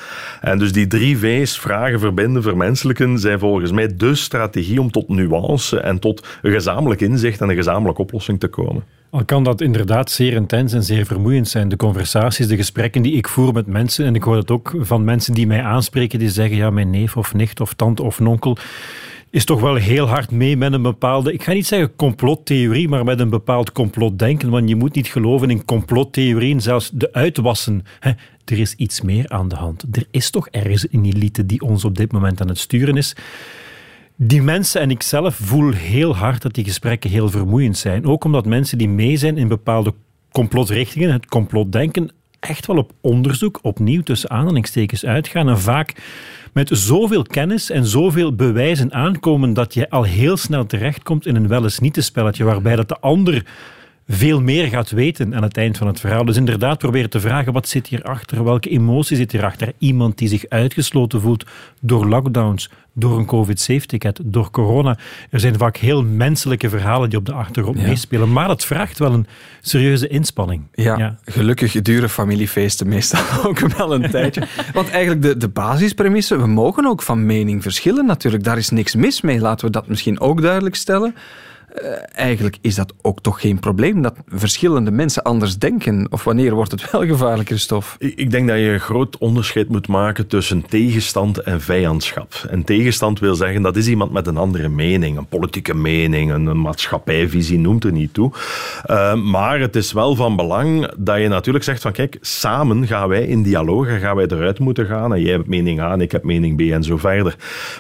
[SPEAKER 9] En dus die drie V's, vragen, verbinden, vermenselijken, zijn volgens mij de strategie om tot nuance en tot een gezamenlijk inzicht en een gezamenlijke oplossing te komen.
[SPEAKER 7] Al kan dat inderdaad zeer intens en zeer vermoeiend zijn. De conversaties, de gesprekken die ik voer met mensen, en ik hoor het ook van mensen die mij aanspreken, die zeggen, ja, mijn neef of nicht of tante of nonkel is toch wel heel hard mee met een bepaalde, ik ga niet zeggen complottheorie, maar met een bepaald complotdenken, want je moet niet geloven in complottheorieën, zelfs de uitwassen. Hè, er is iets meer aan de hand. Er is toch ergens een elite die ons op dit moment aan het sturen is. Die mensen en ik zelf voel heel hard dat die gesprekken heel vermoeiend zijn. Ook omdat mensen die mee zijn in bepaalde complotrichtingen, het complotdenken, echt wel op onderzoek, opnieuw tussen aanhalingstekens uitgaan. En vaak met zoveel kennis en zoveel bewijzen aankomen dat je al heel snel terechtkomt in een wel eens niet spelletje, waarbij dat de ander veel meer gaat weten aan het eind van het verhaal. Dus inderdaad proberen te vragen, wat zit hierachter? Welke emotie zit hierachter? Iemand die zich uitgesloten voelt door lockdowns, door een COVID-safe-ticket, door corona. Er zijn vaak heel menselijke verhalen die op de achtergrond
[SPEAKER 1] Ja.
[SPEAKER 7] meespelen, maar het vraagt wel een serieuze inspanning.
[SPEAKER 1] Ja, gelukkig duren familiefeesten meestal ook wel een tijdje. Want eigenlijk de, de basispremisse, we mogen ook van mening verschillen natuurlijk. Daar is niks mis mee, laten we dat misschien ook duidelijk stellen. Eh, eigenlijk is dat ook toch geen probleem, dat verschillende mensen anders denken. Of wanneer wordt het wel gevaarlijk, Christophe?
[SPEAKER 9] Ik ik denk dat je een groot onderscheid moet maken tussen tegenstand en vijandschap. En tegenstand wil zeggen dat is iemand met een andere mening, een politieke mening, een, maatschappijvisie, noemt er niet toe. Uh, maar het is wel van belang dat je natuurlijk zegt van kijk, samen gaan wij in dialoog en gaan wij eruit moeten gaan. En jij hebt mening A en ik heb mening B en zo verder.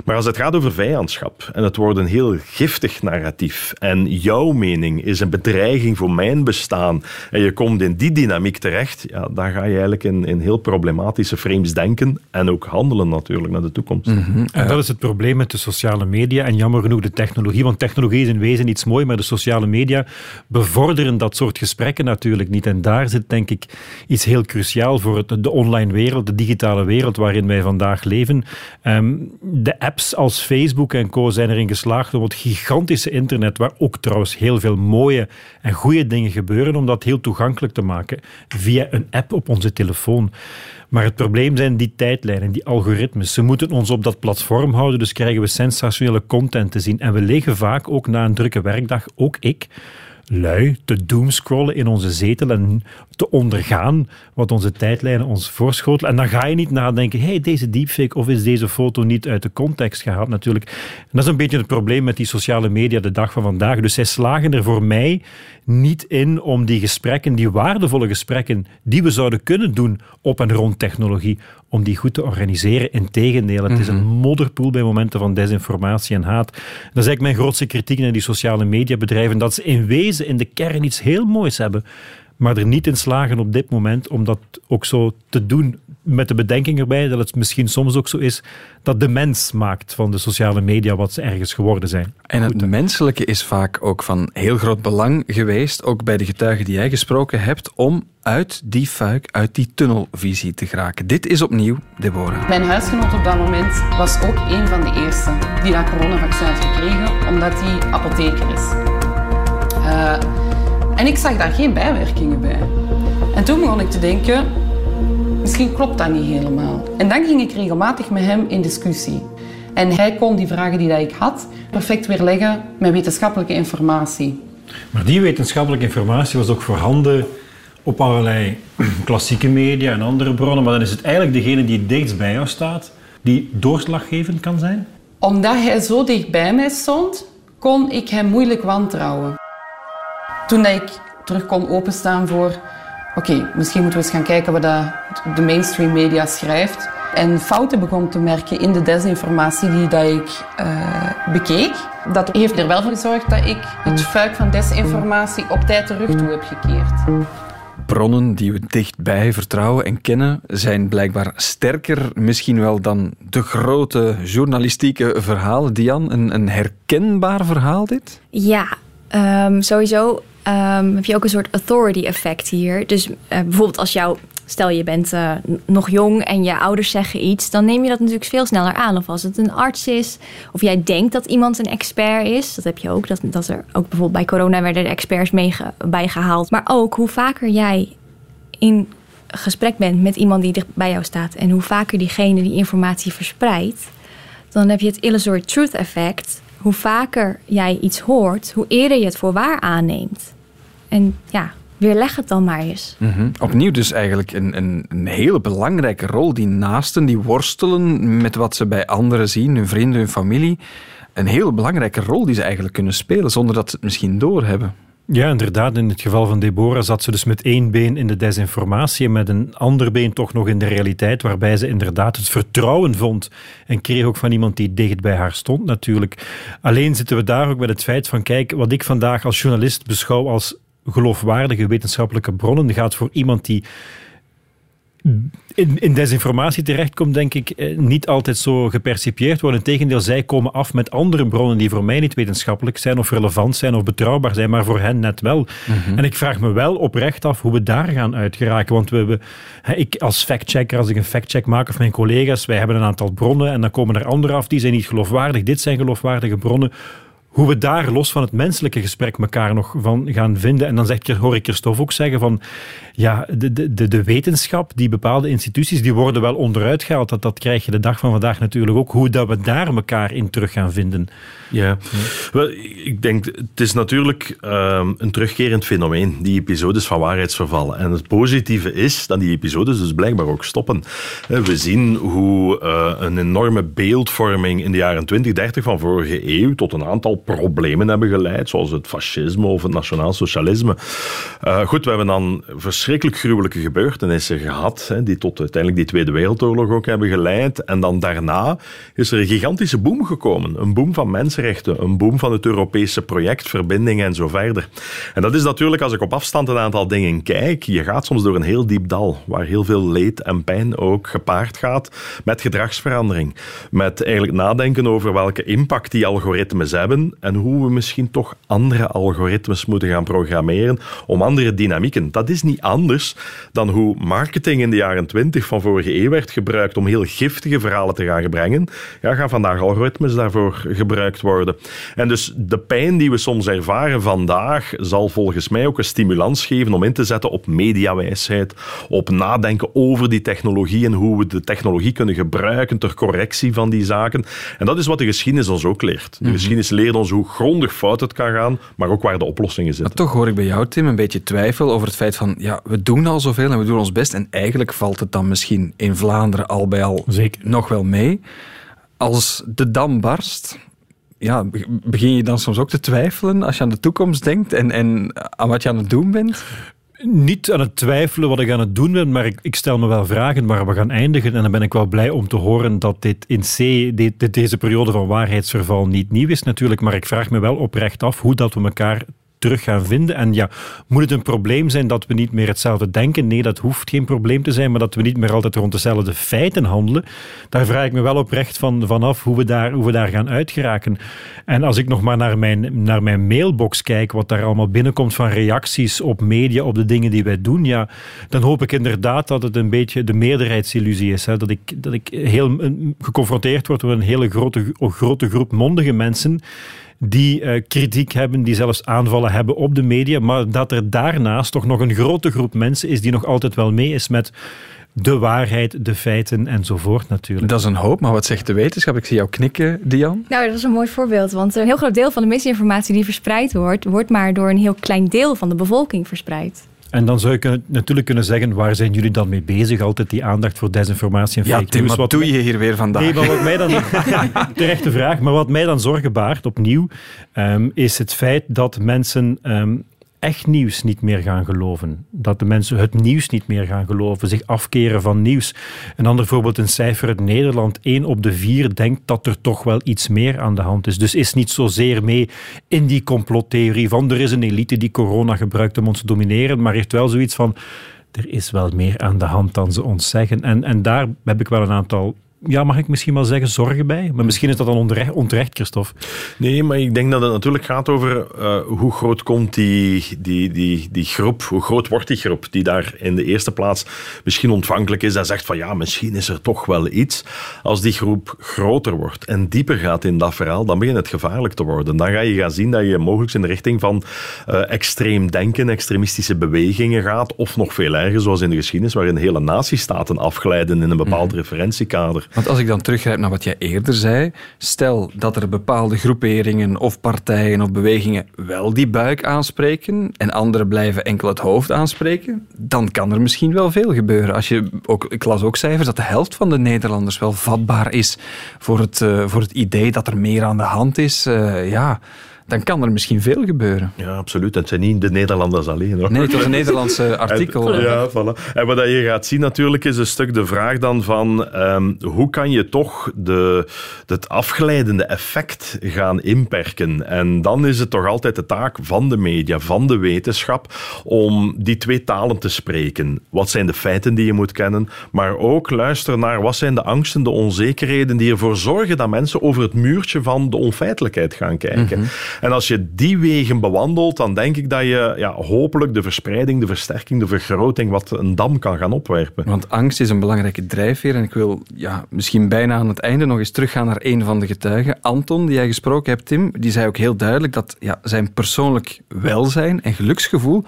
[SPEAKER 9] Maar als het gaat over vijandschap en het wordt een heel giftig narratief en jouw mening is een bedreiging voor mijn bestaan en je komt in die dynamiek terecht, ja, dan ga je eigenlijk in, in heel problematische frames denken en ook handelen natuurlijk naar de toekomst.
[SPEAKER 7] En dat is het probleem met de sociale media en jammer genoeg de technologie. Want technologie is in wezen iets mooi, maar de sociale media bevorderen dat soort gesprekken natuurlijk niet. En daar zit denk ik iets heel cruciaal voor het, de online wereld, de digitale wereld waarin wij vandaag leven. Ehm, de apps als Facebook en co zijn erin geslaagd om het gigantische internet, waar ook trouwens heel veel mooie en goede dingen gebeuren, om dat heel toegankelijk te maken via een app op onze telefoon. Maar het probleem zijn die tijdlijnen, die algoritmes. Ze moeten ons op dat platform houden, dus krijgen we sensationele content te zien. En we liggen vaak ook na een drukke werkdag, ook ik, lui te doomscrollen in onze zetel en te ondergaan wat onze tijdlijnen ons voorschotelen. En dan ga je niet nadenken, hey, deze deepfake of is deze foto niet uit de context gehaald natuurlijk. En dat is een beetje het probleem met die sociale media de dag van vandaag. Dus zij slagen er voor mij niet in om die gesprekken, die waardevolle gesprekken die we zouden kunnen doen op en rond technologie, om die goed te organiseren. Integendeel, het is een modderpoel bij momenten van desinformatie en haat. Dat is eigenlijk mijn grootste kritiek naar die sociale mediabedrijven, dat ze in wezen in de kern iets heel moois hebben, maar er niet in slagen op dit moment om dat ook zo te doen. Met de bedenking erbij dat het misschien soms ook zo is dat de mens maakt van de sociale media wat ze ergens geworden zijn.
[SPEAKER 1] En het menselijke is vaak ook van heel groot belang geweest, ook bij de getuigen die jij gesproken hebt, om uit die fuik, uit die tunnelvisie te geraken. Dit is opnieuw Deborah.
[SPEAKER 3] Mijn huisgenoot op dat moment was ook een van de eerste die dat coronavaccin had gekregen, omdat hij apotheker is. Uh, en ik zag daar geen bijwerkingen bij. En toen begon ik te denken, misschien klopt dat niet helemaal. En dan ging ik regelmatig met hem in discussie. En hij kon die vragen die ik had perfect weerleggen met wetenschappelijke informatie.
[SPEAKER 7] Maar die wetenschappelijke informatie was ook voorhanden op allerlei klassieke media en andere bronnen, maar dan is het eigenlijk degene die het dichtst bij jou staat, die doorslaggevend kan zijn?
[SPEAKER 3] Omdat hij zo dicht bij mij stond, kon ik hem moeilijk wantrouwen. Toen ik terug kon openstaan voor... Oké, misschien moeten we eens gaan kijken wat de mainstream media schrijft. En fouten begon te merken in de desinformatie die dat ik uh, bekeek. Dat heeft er wel voor gezorgd dat ik het fuik van desinformatie op tijd terug toe heb gekeerd.
[SPEAKER 1] Bronnen die we dichtbij vertrouwen en kennen zijn blijkbaar sterker misschien wel dan de grote journalistieke verhalen. Dian, een, een herkenbaar verhaal dit?
[SPEAKER 8] Ja, um, sowieso um, heb je ook een soort authority effect hier. Dus uh, bijvoorbeeld als jouw stel je bent uh, nog jong en je ouders zeggen iets, dan neem je dat natuurlijk veel sneller aan. Of als het een arts is, of jij denkt dat iemand een expert is. Dat heb je ook. Dat, dat er ook bijvoorbeeld bij corona werden er experts mee bijgehaald. Maar ook hoe vaker jij in gesprek bent met iemand die dicht bij jou staat en hoe vaker diegene die informatie verspreidt, dan heb je het illusory truth effect. Hoe vaker jij iets hoort, hoe eerder je het voor waar aanneemt. En ja, weerleg het dan maar eens.
[SPEAKER 1] Mhm. Opnieuw dus eigenlijk een, een, een, hele belangrijke rol. Die naasten die worstelen met wat ze bij anderen zien, hun vrienden, hun familie. Een hele belangrijke rol die ze eigenlijk kunnen spelen, zonder dat ze het misschien doorhebben.
[SPEAKER 7] Ja, inderdaad. In het geval van Deborah zat ze dus met één been in de desinformatie en met een ander been toch nog in de realiteit, waarbij ze inderdaad het vertrouwen vond en kreeg ook van iemand die dicht bij haar stond natuurlijk. Alleen zitten we daar ook met het feit van, kijk, wat ik vandaag als journalist beschouw als geloofwaardige wetenschappelijke bronnen gaat voor iemand die in, in desinformatie terechtkomt, denk ik, eh, niet altijd zo gepercipieerd worden. Integendeel, zij komen af met andere bronnen die voor mij niet wetenschappelijk zijn of relevant zijn of betrouwbaar zijn, maar voor hen net wel.
[SPEAKER 1] Mhm.
[SPEAKER 7] En ik vraag me wel oprecht af hoe we daar gaan uitgeraken. Want we, we, ik als factchecker, als ik een factcheck maak of mijn collega's, wij hebben een aantal bronnen en dan komen er andere af die zijn niet geloofwaardig. Dit zijn geloofwaardige bronnen hoe we daar los van het menselijke gesprek elkaar nog van gaan vinden. En dan zegt, hoor ik Christophe ook zeggen van ja, de, de, de wetenschap, die bepaalde instituties, die worden wel onderuit gehaald. Dat, dat krijg je de dag van vandaag natuurlijk ook. Hoe dat we daar elkaar in terug gaan vinden.
[SPEAKER 9] Ja, Wel, ik denk, het is natuurlijk um, een terugkerend fenomeen, die episodes van waarheidsvervallen. En het positieve is dat die episodes dus blijkbaar ook stoppen. We zien hoe uh, een enorme beeldvorming in de jaren 20, 30 van vorige eeuw tot een aantal problemen hebben geleid, zoals het fascisme of het nationaal socialisme. Uh, goed, we hebben dan verschrikkelijk gruwelijke gebeurtenissen gehad, hè, die tot uiteindelijk die Tweede Wereldoorlog ook hebben geleid. En dan daarna is er een gigantische boom gekomen. Een boom van mensenrechten, een boom van het Europese project, verbindingen en zo verder. En dat is natuurlijk, als ik op afstand een aantal dingen kijk, je gaat soms door een heel diep dal, waar heel veel leed en pijn ook gepaard gaat met gedragsverandering. Met eigenlijk nadenken over welke impact die algoritmes hebben en hoe we misschien toch andere algoritmes moeten gaan programmeren om andere dynamieken. Dat is niet anders dan hoe marketing in de jaren 20 van vorige eeuw werd gebruikt om heel giftige verhalen te gaan brengen. Ja, gaan vandaag algoritmes daarvoor gebruikt worden. En dus de pijn die we soms ervaren vandaag zal volgens mij ook een stimulans geven om in te zetten op mediawijsheid, op nadenken over die technologie en hoe we de technologie kunnen gebruiken ter correctie van die zaken. En dat is wat de geschiedenis ons ook leert. De
[SPEAKER 1] Mhm.
[SPEAKER 9] geschiedenis leert ons hoe grondig fout het kan gaan, maar ook waar de oplossingen zitten.
[SPEAKER 1] Maar toch hoor ik bij jou, Tim, een beetje twijfel over het feit van ja, we doen al zoveel en we doen ons best en eigenlijk valt het dan misschien in Vlaanderen al bij al nog wel mee. Als de dam barst, ja, begin je dan soms ook te twijfelen als je aan de toekomst denkt en, en aan wat je aan het doen bent?
[SPEAKER 7] Niet aan het twijfelen wat ik aan het doen ben, maar ik, stel me wel vragen waar we gaan eindigen. En dan ben ik wel blij om te horen dat dit in C, dit, deze periode van waarheidsverval niet nieuw is natuurlijk. Maar ik vraag me wel oprecht af hoe dat we elkaar terug gaan vinden. En ja, moet het een probleem zijn dat we niet meer hetzelfde denken? Nee, dat hoeft geen probleem te zijn, maar dat we niet meer altijd rond dezelfde feiten handelen. Daar vraag ik me wel oprecht van, vanaf hoe we, daar, hoe we daar gaan uitgeraken. En als ik nog maar naar mijn, naar mijn mailbox kijk, wat daar allemaal binnenkomt van reacties op media, op de dingen die wij doen, ja, dan hoop ik inderdaad dat het een beetje de meerderheidsillusie is. Hè? Dat ik, dat ik heel geconfronteerd word met een hele grote, grote groep mondige mensen die uh, kritiek hebben, die zelfs aanvallen hebben op de media, maar dat er daarnaast toch nog een grote groep mensen is die nog altijd wel mee is met de waarheid, de feiten enzovoort natuurlijk.
[SPEAKER 1] Dat is een hoop, maar wat zegt de wetenschap? Ik zie jou knikken, Dian.
[SPEAKER 8] Nou, dat is een mooi voorbeeld, want een heel groot deel van de misinformatie die verspreid wordt, wordt maar door een heel klein deel van de bevolking verspreid.
[SPEAKER 7] En dan zou je natuurlijk kunnen zeggen, waar zijn jullie dan mee bezig? Altijd die aandacht voor desinformatie en
[SPEAKER 1] ja,
[SPEAKER 7] fake news.
[SPEAKER 1] wat, doe je hier weer vandaag?
[SPEAKER 7] Nee, maar wat mij dan... terechte vraag. Maar wat mij dan zorgen baart, opnieuw, um, is het feit dat mensen... Um, echt nieuws niet meer gaan geloven. Dat de mensen het nieuws niet meer gaan geloven, zich afkeren van nieuws. Een ander voorbeeld, een cijfer uit Nederland. 1 op de 4 denkt dat er toch wel iets meer aan de hand is. Dus is niet zozeer mee in die complottheorie van er is een elite die corona gebruikt om ons te domineren, maar heeft wel zoiets van er is wel meer aan de hand dan ze ons zeggen. En, en daar heb ik wel een aantal ja, mag ik misschien wel zeggen, zorgen bij? Maar misschien is dat dan onterecht, onterecht Christophe.
[SPEAKER 9] Nee, maar ik denk dat het natuurlijk gaat over uh, hoe groot komt die, die, die, die groep, hoe groot wordt die groep die daar in de eerste plaats misschien ontvankelijk is en zegt van ja, misschien is er toch wel iets. Als die groep groter wordt en dieper gaat in dat verhaal, dan begint het gevaarlijk te worden. Dan ga je gaan zien dat je mogelijk in de richting van uh, extreem denken, extremistische bewegingen gaat, of nog veel erger, zoals in de geschiedenis, waarin hele natiestaten afglijden in een bepaald mm. referentiekader.
[SPEAKER 1] Want als ik dan teruggrijp naar wat jij eerder zei, stel dat er bepaalde groeperingen of partijen of bewegingen wel die buik aanspreken en anderen blijven enkel het hoofd aanspreken, dan kan er misschien wel veel gebeuren. Als je ook, ik las ook cijfers dat de helft van de Nederlanders wel vatbaar is voor het, uh, voor het idee dat er meer aan de hand is. Uh, ja dan kan er misschien veel gebeuren.
[SPEAKER 9] Ja, absoluut. Het zijn niet de Nederlanders alleen. Hoor.
[SPEAKER 1] Nee, het was een Nederlandse artikel.
[SPEAKER 9] En, ja, voilà. En wat je gaat zien natuurlijk is een stuk de vraag dan van um, hoe kan je toch de, het afgeleidende effect gaan inperken? En dan is het toch altijd de taak van de media, van de wetenschap, om die twee talen te spreken. Wat zijn de feiten die je moet kennen? Maar ook luisteren naar wat zijn de angsten, de onzekerheden die ervoor zorgen dat mensen over het muurtje van de onfeitelijkheid gaan kijken. Mm -hmm. En als je die wegen bewandelt, dan denk ik dat je ja, hopelijk de verspreiding, de versterking, de vergroting wat een dam kan gaan opwerpen.
[SPEAKER 1] Want angst is een belangrijke drijfveer. En ik wil ja, misschien bijna aan het einde nog eens teruggaan naar een van de getuigen. Anton, die jij gesproken hebt, Tim, die zei ook heel duidelijk dat ja, zijn persoonlijk welzijn en geluksgevoel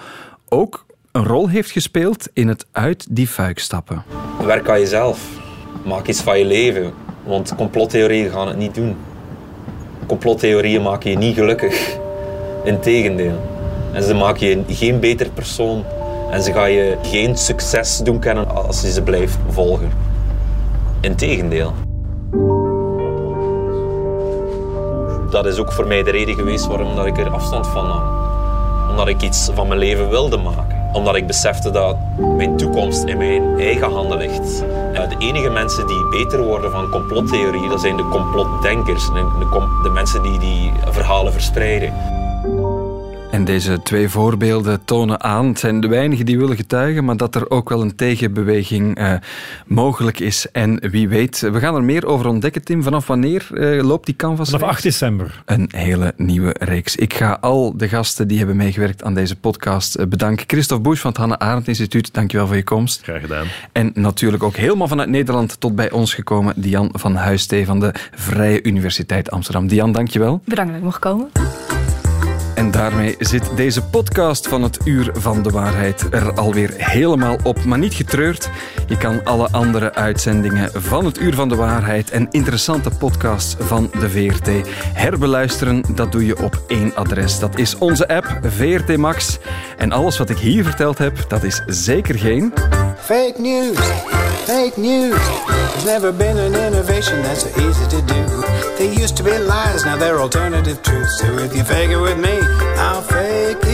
[SPEAKER 1] ook een rol heeft gespeeld in het uit die fuik stappen.
[SPEAKER 2] Werk aan jezelf. Maak iets van je leven. Want complottheorieën gaan het niet doen complottheorieën maken je niet gelukkig. Integendeel. En ze maken je geen beter persoon. En ze gaan je geen succes doen kennen als je ze blijft volgen. Integendeel. Dat is ook voor mij de reden geweest waarom ik er afstand van nam. Omdat ik iets van mijn leven wilde maken omdat ik besefte dat mijn toekomst in mijn eigen handen ligt. En de enige mensen die beter worden van complottheorie, dat zijn de complotdenkers. De, de mensen die die verhalen verspreiden.
[SPEAKER 1] En deze twee voorbeelden tonen aan, het zijn de weinigen die willen getuigen, maar dat er ook wel een tegenbeweging uh, mogelijk is. En wie weet, we gaan er meer over ontdekken, Tim. Vanaf wanneer uh, loopt die canvas?
[SPEAKER 7] Vanaf 8 december.
[SPEAKER 1] Een hele nieuwe reeks. Ik ga al de gasten die hebben meegewerkt aan deze podcast eh, bedanken. Christophe Busch van het Hanne Arendt Instituut, dankjewel voor je komst.
[SPEAKER 9] Graag gedaan.
[SPEAKER 1] En natuurlijk ook helemaal vanuit Nederland tot bij ons gekomen, Dian van Huistee van de Vrije Universiteit Amsterdam. Dian, dankjewel.
[SPEAKER 8] Bedankt dat ik mocht komen.
[SPEAKER 1] En daarmee zit deze podcast van het Uur van de Waarheid er alweer helemaal op. Maar niet getreurd, je kan alle andere uitzendingen van het Uur van de Waarheid en interessante podcasts van de VRT herbeluisteren. Dat doe je op één adres. Dat is onze app VRT Max. En alles wat ik hier verteld heb, dat is zeker geen...
[SPEAKER 17] Fake news, fake news. There's never been an innovation that's so easy to do. They used to be lies, now they're alternative truths. So if you fake it with me, I'll fake it.